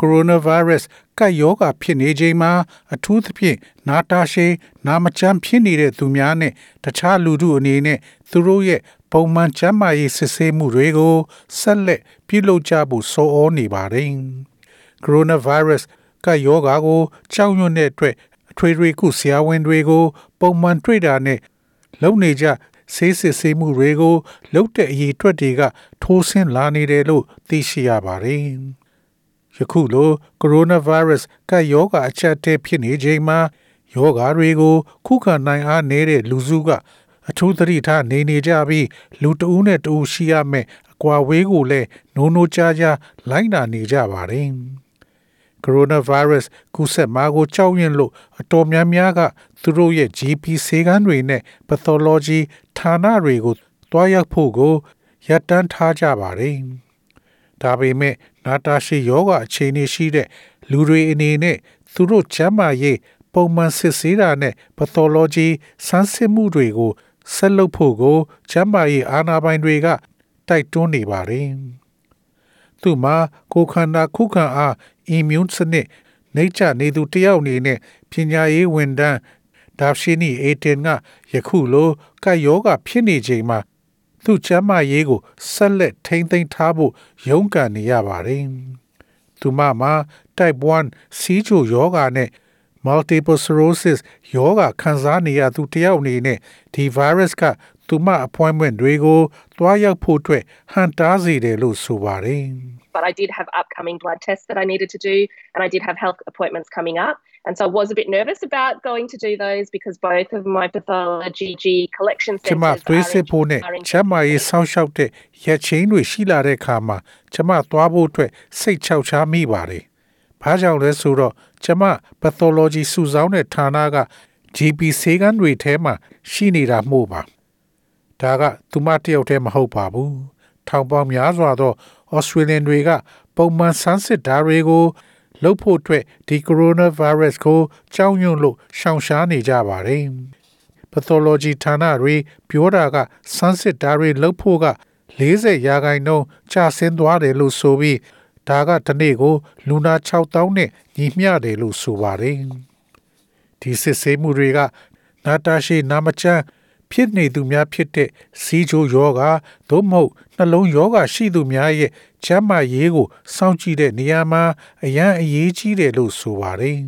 ကိုရိုနာဗိုင်းရပ်စ်ကပ်ရောဂါဖြစ်နေချိန်မှာအထူးသဖြင့်နာတာရှည်နာမကျန်းဖြစ်နေတဲ့သူများနဲ့တခြားလူထုအနေနဲ့သူတို့ရဲ့ပုံမှန်ကျန်းမာရေးစစ်ဆေးမှုတွေကိုဆက်လက်ပြုလုပ်ကြဖို့ဆိုဩနေပါတယ်။ကိုရိုနာဗိုင်းရပ်စ်ကပ်ရောဂါကိုကြောက်ရွံ့တဲ့အတွက်အထွေထွေကုဆရာဝန်တွေကို ပုံမှန်တွေ့တာနဲ့လုံနေကြဆေးစစ်ဆေးမှုတွေကိုလုပ်တဲ့အရေးအတွက်တွေကထိုးဆင်းလာနေတယ်လို့သိရှိရပါတယ်။ ယခုလိုကိုရိုနာဗိုင်းရပ်စ်ကယောဂအချက်တဲဖြစ်နေချိန်မှာယောဂါတွေကို ခုခံနိုင်အားနည်းတဲ့လူစုကအထူးသတိထားနေနေကြပြီးလူတဦးနဲ့တဦးရှိရမယ်အကွာဝေးကိုလည်းနိုးနိုးကြားကြားလိုက်နာနေကြပါတယ်။ကိုရိုနာဗိုင်းရပ်စ်ကူးစက်မှာကိုကြောက်ရွံ့လို့အတော်များများကသူတို့ရဲ့ GP ဆေးကန်းတွေနဲ့ pathology ဌာနတွေကိုတွားရောက်ဖို့ကိုရပ်တန်းထားကြပါတယ်။ ဒါပေမဲ့နာတာရှိယောဂအခြေအနေရှိတဲ့လူတွေအနေနဲ့သူတို့ချမ်းမာရေးပုံမှန်စစ်ဆေးတာနဲ့ pathology ဆန်းစစ်မှုတွေကိုဆက်လုပ်ဖို့ကိုချမ်းမာရေးအာဏာပိုင်တွေက တိုက်တွန်းနေပါတယ်။သူမှာကိုခန္ဓာခုခံအား immune စနစ်နှိမ့်ချနေသူတယောက်အနေနဲ့ပညာရေးဝန်ထမ်းဒါရှိနီအေတန်ကယခုလိုကယောဂဖြစ်နေချိန်မှာ သူ့ချမ်းမာရေးကိုဆက်လက်ထိမ့်သိမ်းထားဖို့ရုန်းကန်နေရပါတယ်။သူမမှာ type 1စီးချိုယောဂါနဲ့ multiple sclerosis ယောဂါခံစားနေရသူတယောက်အနေနဲ့ဒီ virus က သူမ appointment တွေကိုတွားရောက်ဖို့အတွက်ဟန်တားစေတယ်လို့ဆိုပါတယ်။ but I did have upcoming blood tests that I needed to do, and I did have health appointments coming up. And so I was a bit nervous about going to do those because both of my pathology G collection centers ကျမသွေးစစ်ဖို့နဲ့ကျမရေးဆောင်းလျှောက်တဲ့ရက်ချင်းတွေရှိလာတဲ့အခါမှာကျမသွားဖို့အတွက်စိတ်ချောက်ချားမိပါတယ်။ဘာကြောင့်လဲဆိုတော့ကျမ pathology စုဆောင်းတဲ့ဌာနက GP ဆေးကန်းတွေထဲမှာရှိနေတာမို့ပါ။ ဒါကသူမတယောက်တည်းမဟုတ်ပါဘူး။ထောင်ပေါင်းများစွာသောဩစတြေးလျတွေက ပုံမှန်ဆန်းစစ်တာတွေကိုလုပ်ဖို့အတွက်ဒီကိုရိုနာဗိုင်းရပ်စ်ကိုကြောက်ရွံ့လို့ရှောင်ရှားနေကြပါတယ်။ pathology ဌာနတွေပြောတာကဆန်းစစ်တာတွေလုပ်ဖို့က40ရာခိုင်နှုန်းကျဆင်းသွားတယ်လို့ဆိုပြီးဒါကတနေ့ကို လူနာ6000နဲ့ညီမျှတယ်လို့ဆိုပါတယ်။ဒီစစ်ဆေးမှုတွေကနာတာရှိနာမချမ်း ဖြစ်နေသူများဖြစ်တဲ့စီးချိုယောဂသို့မဟုတ်နှလုံးယောဂရှိသူများရဲ့ချမ်းမာရေးကိုစောင့်ကြည့်တဲ့နေရာမှာအရန်အရေးကြီးတယ်လို့ဆိုပါတယ်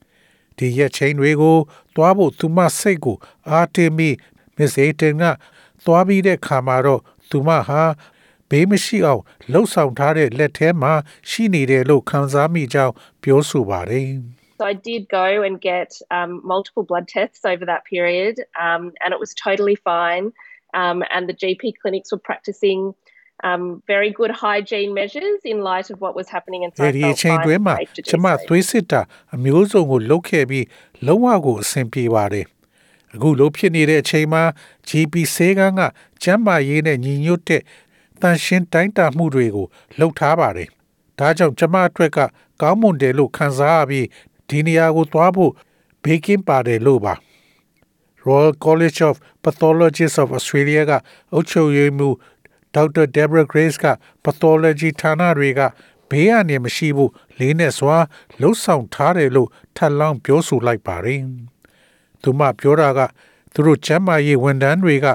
။ဒီရက်ချင်းတွေကိုသွားဖို့သူမစိတ်ကိုအားတင်းပြီးမစ္စအေတန်ကသွားပြီးတဲ့ခါမှာတော့သူမဟာဘေးမရှိအောင်လှုပ်ဆောင်ထားတဲ့လက်ထဲမှာရှိနေတယ်လို့ခံစားမိကြောင်းပြောဆိုပါတယ်။ So I did go and get um, multiple blood tests over that period, um, and it was totally fine. Um, and the GP clinics were practicing um, very good hygiene measures in light of what was happening inside. ဒီအချိန်တွင်းမှာကျမသွေးစစ်တာအမျိုးစုံကိုလုတ်ခဲ့ပြီးလုံးဝကိုအဆင်ပြေပါတယ်။အခုလိုဖြစ်နေတဲ့အချိန်မှာ GP ဆေးကန်းကကျန်းမာရေးနဲ့ညီညွတ်တဲ့တန်ရှင်းတိုင်းတာမှုတွေကိုလှုပ်ထားပါတယ်။ဒါကြောင့်ကျမအတွက်ကကောင်းမွန်တယ်လို့ခံစားရပြီး ဒီနေရာကိုသွားဖို့ဘေးကင်းပါတယ်လို့ပါ Royal College of Pathologists of Australia ကအုပ်ချုပ်ရေးမှူးဒေါက်တာ Deborah Grace က pathology ဌာနတွေကဘေးအန္တရာယ်မရှိဘူးလေးနဲ့စွာလှုပ်ဆောင်ထားတယ်လို့ထပ်လောင်းပြောဆိုလိုက်ပါတယ်။သူမပြောတာကသူတို့ကျမ်းမာရေးဝန်ထမ်းတွေက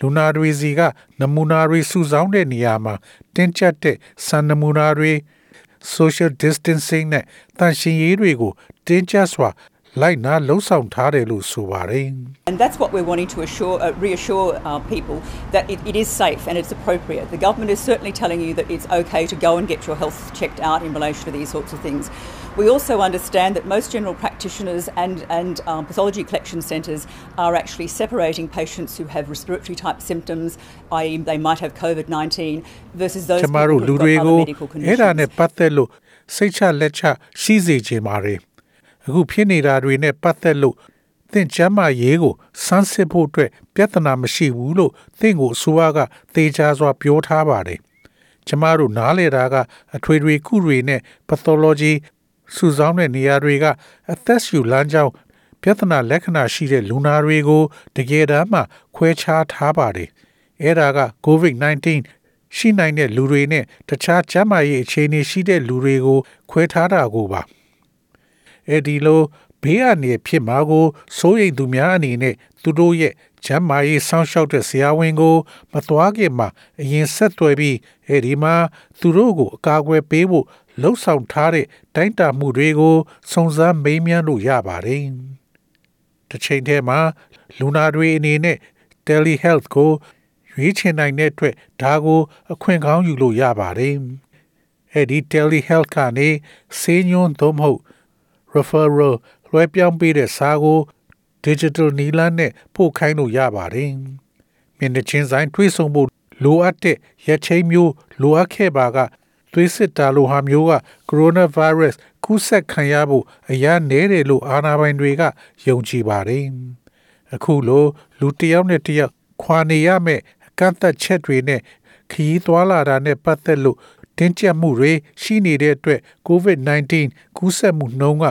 လူနာတွေစီကနမူနာတွေစုဆောင်းတဲ့နေရာမှာတင်းကျပ်တဲ့စံနမူနာတွေ social distancing နဲ့တန်ရှင်ရေးတွေကိုတင်းကျပ်စွာ လိုက်နာလှုံ့ဆော်ထားတယ်လို့ဆိုပါတယ် And that's what we're wanting to assure, uh, reassure uh, people that it, it is safe and it's appropriate. The government is certainly telling you that it's okay to go and get your health checked out in relation to these sorts of things. We also understand that most general practitioners and, and um, pathology collection centres are actually separating patients who have respiratory type symptoms, i.e., they might have COVID 19, versus those people who've got other medical conditions. စိတ်ချလက်ချရှိစေခြင်းပါတယ် အခုဖြစ်နေတာတွေနဲ့ပတ်သက်လို့သင်ကျမ်းမာရေးကိုစမ်းစစ်ဖို့အတွက်ပြဿနာမရှိဘူးလို့သင်ကိုအစိုးရကသေချာစွာပြောထားပါတယ်။ကျမတို့နားလေတာကအထွေထွေကုတွေနဲ့ pathology စုဆောင်းတဲ့နေရာတွေကအသက်ရှူလမ်းကြောင်းပြဿနာလက္ခဏာရှိတဲ့လူနာတွေကိုတကယ်တမ်းမှခွဲခြားထားပါတယ်။အဲ့ဒါက COVID-19 ရှိနိုင်တဲ့လူတွေနဲ့တခြားကျန်းမာရေးအခြေအနေရှိတဲ့လူတွေကိုခွဲထားတာကိုပါ။ အဲဒီလိုဘေးအနေဖြစ်မှာကိုစိုးရိမ်သူများအနေနဲ့သူတို့ရဲ့ကျမ်းမာရေးစောင့်ရှောက်တဲ့ဆရာဝန်ကို မသွားခင်မှာအရင်ဆက်သွယ်ပြီးအဲဒီမှာသူတို့ကိုအကာအကွယ်ပေးဖို့လှုံ့ဆော်ထားတဲ့တိုင်းတာမှုတွေကိုစုံစမ်းမေးမြန်းလို့ရပါတယ်။တစ်ချိန်တည်းမှာလူနာတွေအနေနဲ့ telehealth ကိုရွေးချယ်နိုင်တဲ့အတွက်ဒါကိုအခွင့်ကောင်းယူလို့ရပါတယ်။အဲဒီ telehealth ကနေဆေးညွှန်းသို့မဟုတ် referral လွှဲပြောင်းပေးတဲ့စာကို digital နီလန်းနဲ့ပို့ခိုင်းလို့ရပါတယ်။မျက်နှာချင်းဆိုင်တွေးဆုံဖို့လိုအပ်တဲ့ရက်ချိန်မျိုးလိုအပ်ခဲ့ပါကသွေးစစ်တာလိုဟာမျိုးက coronavirus ကူးစက်ခံရဖို့အရာနဲတယ်လို့အာဏာပိုင်တွေကယုံကြည်ပါတယ်။အခုလိုလူတစ်ယောက်နဲ့တစ်ယောက်ခွာနေရမယ့်ကန့်သက်ချက်တွေနဲ့ခရီးသွားလာတာနဲ့ပတ်သက်လို့ တင်းကျပ်မှုတွေရှိနေတဲ့အတွက် COVID-19 ကူးစက်မှုနှုန်းက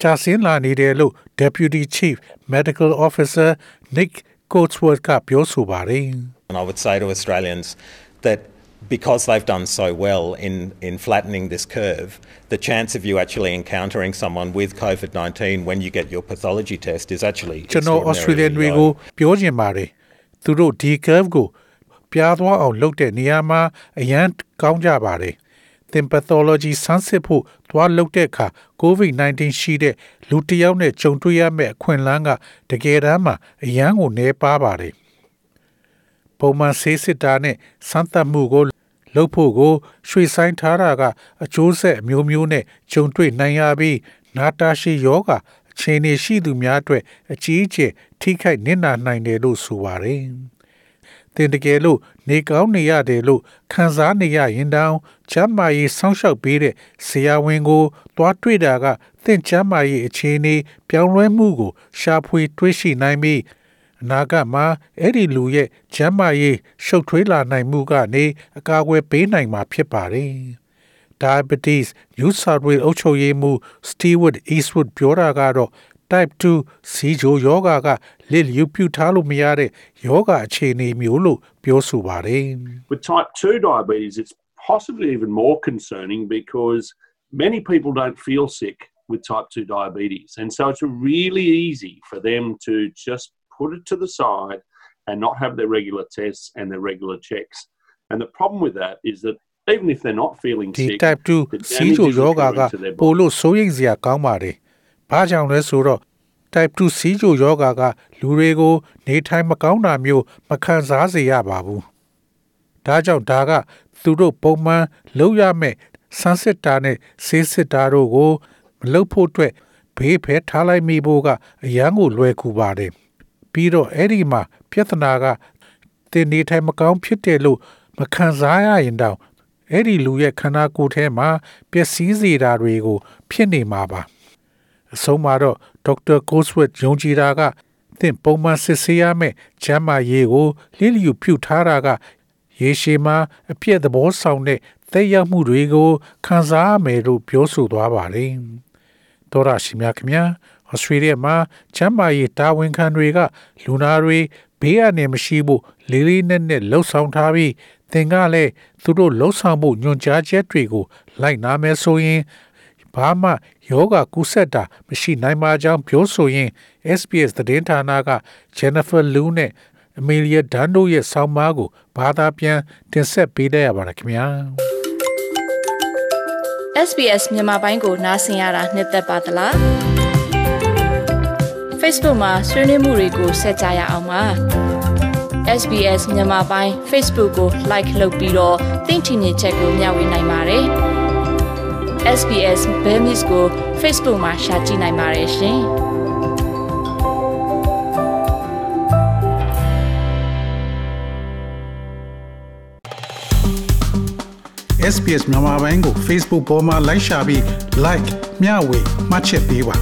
ကြာဆင်းလာနေတယ်လို့ Deputy Chief Medical Officer Nick Coatsworth ကပြောဆိုပါတယ် And I would say to Australians that because they've done so well in, in flattening this curve, the chance of you actually encountering someone with COVID 19 when you get your pathology test is actually ကျွန်တော် Australian extraordinarily တွေကို low. ပြောချင်ပါတယ်သူတို့ဒီ curve ကို ပြားသွားအောင်လုပ်တဲ့နေရာမှာအရန်ကောင်းကြပါတယ်သင် pathology ဆန်းစစ်ဖို့သွားလုပ်တဲ့အခါ COVID-19 ရှိတဲ့လူတစ်ယောက်နဲ့ကြုံတွေ့ရမယ့်အခွင့်အလမ်းကတကယ်တမ်းမှာအရန်ကိုနည်းပါးပါတယ်ပုံမှန်ဆေးစစ်တာနဲ့စမ်းသပ်မှုကိုလုပ်ဖို့ကိုရွှေဆိုင်ထားတာကအကျိုးဆက်အမျိုးမျိုးနဲ့ကြုံတွေ့နိုင်ရပြီးနာတာရှည်ယောဂအခြေအနေရှိသူများအတွက်အကြီးအကျယ်ထိခိုက်နစ်နာနိုင်တယ်လို့ဆိုပါတယ်။ တင်တကယ်လို့နေကောင်းနေရတယ်လို့ခံစားနေရရင်တောင်ချမ်းမာရေးဆောင်းလျှောက်ပေးတဲ့ဆရာဝန်ကိုတွားတွေ့တာကသင်ချမ်းမာရေးအခြေအနေပြောင်းလဲမှုကို ရှာဖွေတွေးရှိနိုင်ပြီးအနာဂတ်မှာအဲ့ဒီလူရဲ့ကျမ်းမာရေးရှုပ်ထွေးလာနိုင်မှုကနေအကာအကွယ်ပေးနိုင်မှာဖြစ်ပါတယ်။ diabetes New South Wales အုပ်ချုပ်ရေးမှူး Stewart Eastwood ပြောတာကတော့ type 2စီဂျိုယောဂါကလစ်လျူပြုထားလို့မရတဲ့ယောဂအခြေအနေမျိုးလို့ပြောဆိုပါတယ် With type 2 diabetes, it's possibly even more concerning because many people don't feel sick with type 2 diabetes. And so it's really easy for them to just put it to the side and not have their regular tests and their regular checks. And the problem with that is that even if they're not feeling ဒီ sick, type 2 the စီဂျို damage is ယောဂါက occurring to their ပို body. လို့စိုးရိမ်စရာကောင်းပါတယ်။ ဘာကြောင့်လဲဆိုတော့ type 2စီဂျိုယောဂါကလူတွေကို နေထိုင်မကောင်းတာမျိုးမခံစားစေရပါဘူး။ဒါကြောင့်ဒါကသူတို့ပုံမှန်လုပ်ရမယ့်ဆန်းစစ်တာနဲ့ဆေးစစ်တာတို့ကို မလုပ်ဖို့အတွက်ဘေးဖယ်ထားလိုက်မိဖို့ကအရန်ကိုလွယ်ကူပါတယ်။ပြီးတော့အဲ့ဒီမှာပြဿနာကတင်နေထိုင်မကောင်းဖြစ်တယ်လို့မခံစားရရင်တောင်အဲ့ဒီလူရဲ့ခန္ဓာကိုယ်ထဲမှာပျက်စီးစေတာတွေကို ဖြစ်နေမှာပါ အဆုံးမှာတော့ဒေါက်တာကိုဆွတ်ယုံကြည်တာကသင်ပုံမှန်စစ်ဆေးရမယ့်ကျန်းမာရေးကိုလျှလျူပြုထားတာကရေရှည်မှာအပြည့်သဘောဆောင်တဲ့သက်ရောက်မှုတွေကိုခံစားရမယ်လို့ပြောဆိုသွားပါတယ်။သောရရှိမြခင်ဗျာဩစတြေးလျမှာချမ်းမာရေးတာဝန်ခံတွေက လူနာတွေဘေးအနေမရှိဖို့လေးလေးနက်နက်လှုပ်ဆောင်ထားပြီးသင်ကလည်းသူတို့လှုပ်ဆောင်ဖို့ညွှန်ကြားချက်တွေကိုလိုက်နာမယ်ဆိုရင် ဘာမှယောဂကုဆက်တာမရှိနိုင်ပါကြောင်းပြောဆိုရင် SPS သတင်းဌာနက Jennifer Lu နဲ့ Amelia Dan တို့ရဲ့ဆောင်းပါးကိုဘာသာပြန်တင်ဆက်ပေးလိုက်ရပါတယ်ခင်ဗျာ SBS မြန်မာပိုင်းကိုနားဆင်ရတာနှစ်သက်ပါတလား Facebook မှာဆွေးနွေးမှုတွေကိုဆက်ကြရအောင်ပါ SBS မြန်မာပိုင်း Facebook ကို like လုပ်ပြီးတော့သင်ချင်တဲ့ချက်ကိုမျှဝေနိုင်ပါတယ် SBS Bemis ကို Facebook မှာ share ကြည့်နိုင်ပါတယ်ရှင် SPS မြန်မာပိုင်းကို Facebook ပေါ်မှာ like ရှာပြီး like မျှဝေမှတ်ချက်ပေးပါ